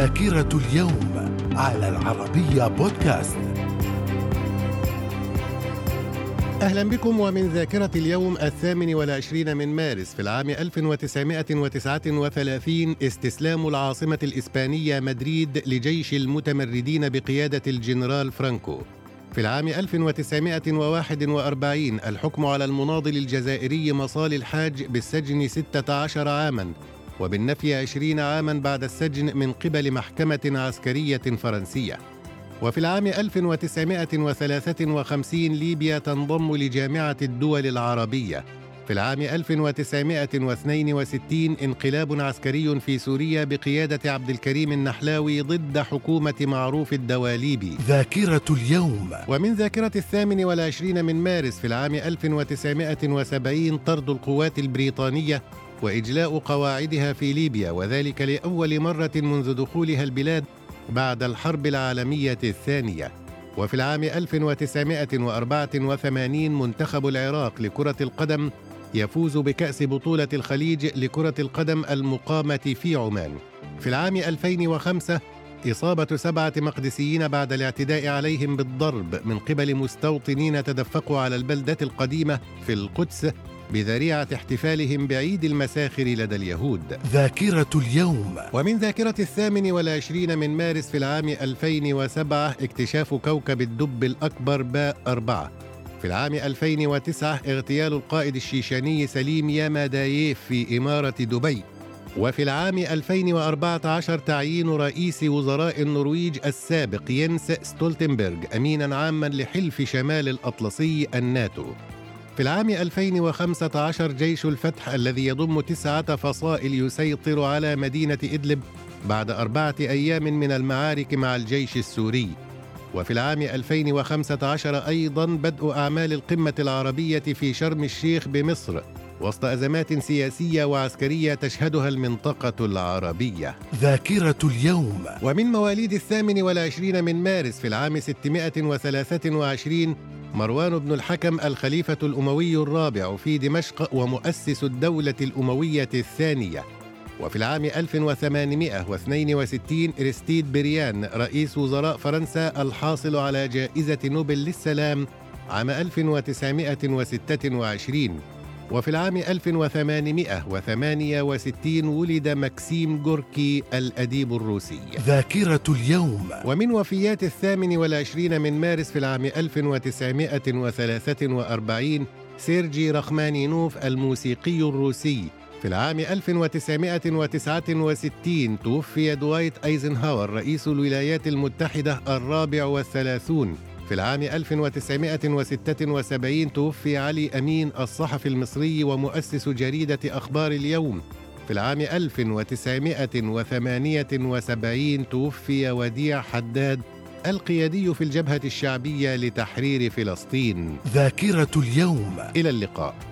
ذاكرة اليوم على العربية بودكاست. أهلا بكم ومن ذاكرة اليوم الثامن والعشرين من مارس في العام 1939 استسلام العاصمة الإسبانية مدريد لجيش المتمردين بقيادة الجنرال فرانكو. في العام 1941 الحكم على المناضل الجزائري مصالي الحاج بالسجن 16 عاماً. وبالنفي 20 عاما بعد السجن من قبل محكمة عسكرية فرنسية. وفي العام 1953 ليبيا تنضم لجامعة الدول العربية. في العام 1962 انقلاب عسكري في سوريا بقيادة عبد الكريم النحلاوي ضد حكومة معروف الدواليبي. ذاكرة اليوم. ومن ذاكرة الثامن والعشرين من مارس في العام 1970 طرد القوات البريطانية وإجلاء قواعدها في ليبيا وذلك لأول مرة منذ دخولها البلاد بعد الحرب العالمية الثانية وفي العام 1984 منتخب العراق لكرة القدم يفوز بكأس بطولة الخليج لكرة القدم المقامة في عمان. في العام 2005 إصابة سبعة مقدسيين بعد الاعتداء عليهم بالضرب من قبل مستوطنين تدفقوا على البلدة القديمة في القدس بذريعة احتفالهم بعيد المساخر لدى اليهود. ذاكرة اليوم. ومن ذاكرة الثامن والعشرين من مارس في العام 2007 اكتشاف كوكب الدب الأكبر باء أربعة. في العام 2009 اغتيال القائد الشيشاني سليم ياماداييف في إمارة دبي. وفي العام 2014 تعيين رئيس وزراء النرويج السابق ينس ستولتنبرغ أمينا عاما لحلف شمال الأطلسي الناتو. في العام 2015 جيش الفتح الذي يضم تسعة فصائل يسيطر على مدينة إدلب بعد أربعة أيام من المعارك مع الجيش السوري. وفي العام 2015 أيضا بدء أعمال القمة العربية في شرم الشيخ بمصر وسط أزمات سياسية وعسكرية تشهدها المنطقة العربية. ذاكرة اليوم. ومن مواليد الثامن والعشرين من مارس في العام 623 مروان بن الحكم الخليفة الأموي الرابع في دمشق ومؤسس الدولة الأموية الثانية. وفي العام 1862 إرستيد بريان رئيس وزراء فرنسا الحاصل على جائزة نوبل للسلام عام 1926 وفي العام 1868 ولد مكسيم جوركي الأديب الروسي. ذاكرة اليوم. ومن وفيات الثامن والعشرين من مارس في العام 1943 سيرجي رخمانينوف الموسيقي الروسي. في العام 1969 توفي دوايت أيزنهاور رئيس الولايات المتحدة الرابع والثلاثون. في العام 1976 توفي علي أمين الصحفي المصري ومؤسس جريدة أخبار اليوم. في العام 1978 توفي وديع حداد القيادي في الجبهة الشعبية لتحرير فلسطين. ذاكرة اليوم. إلى اللقاء.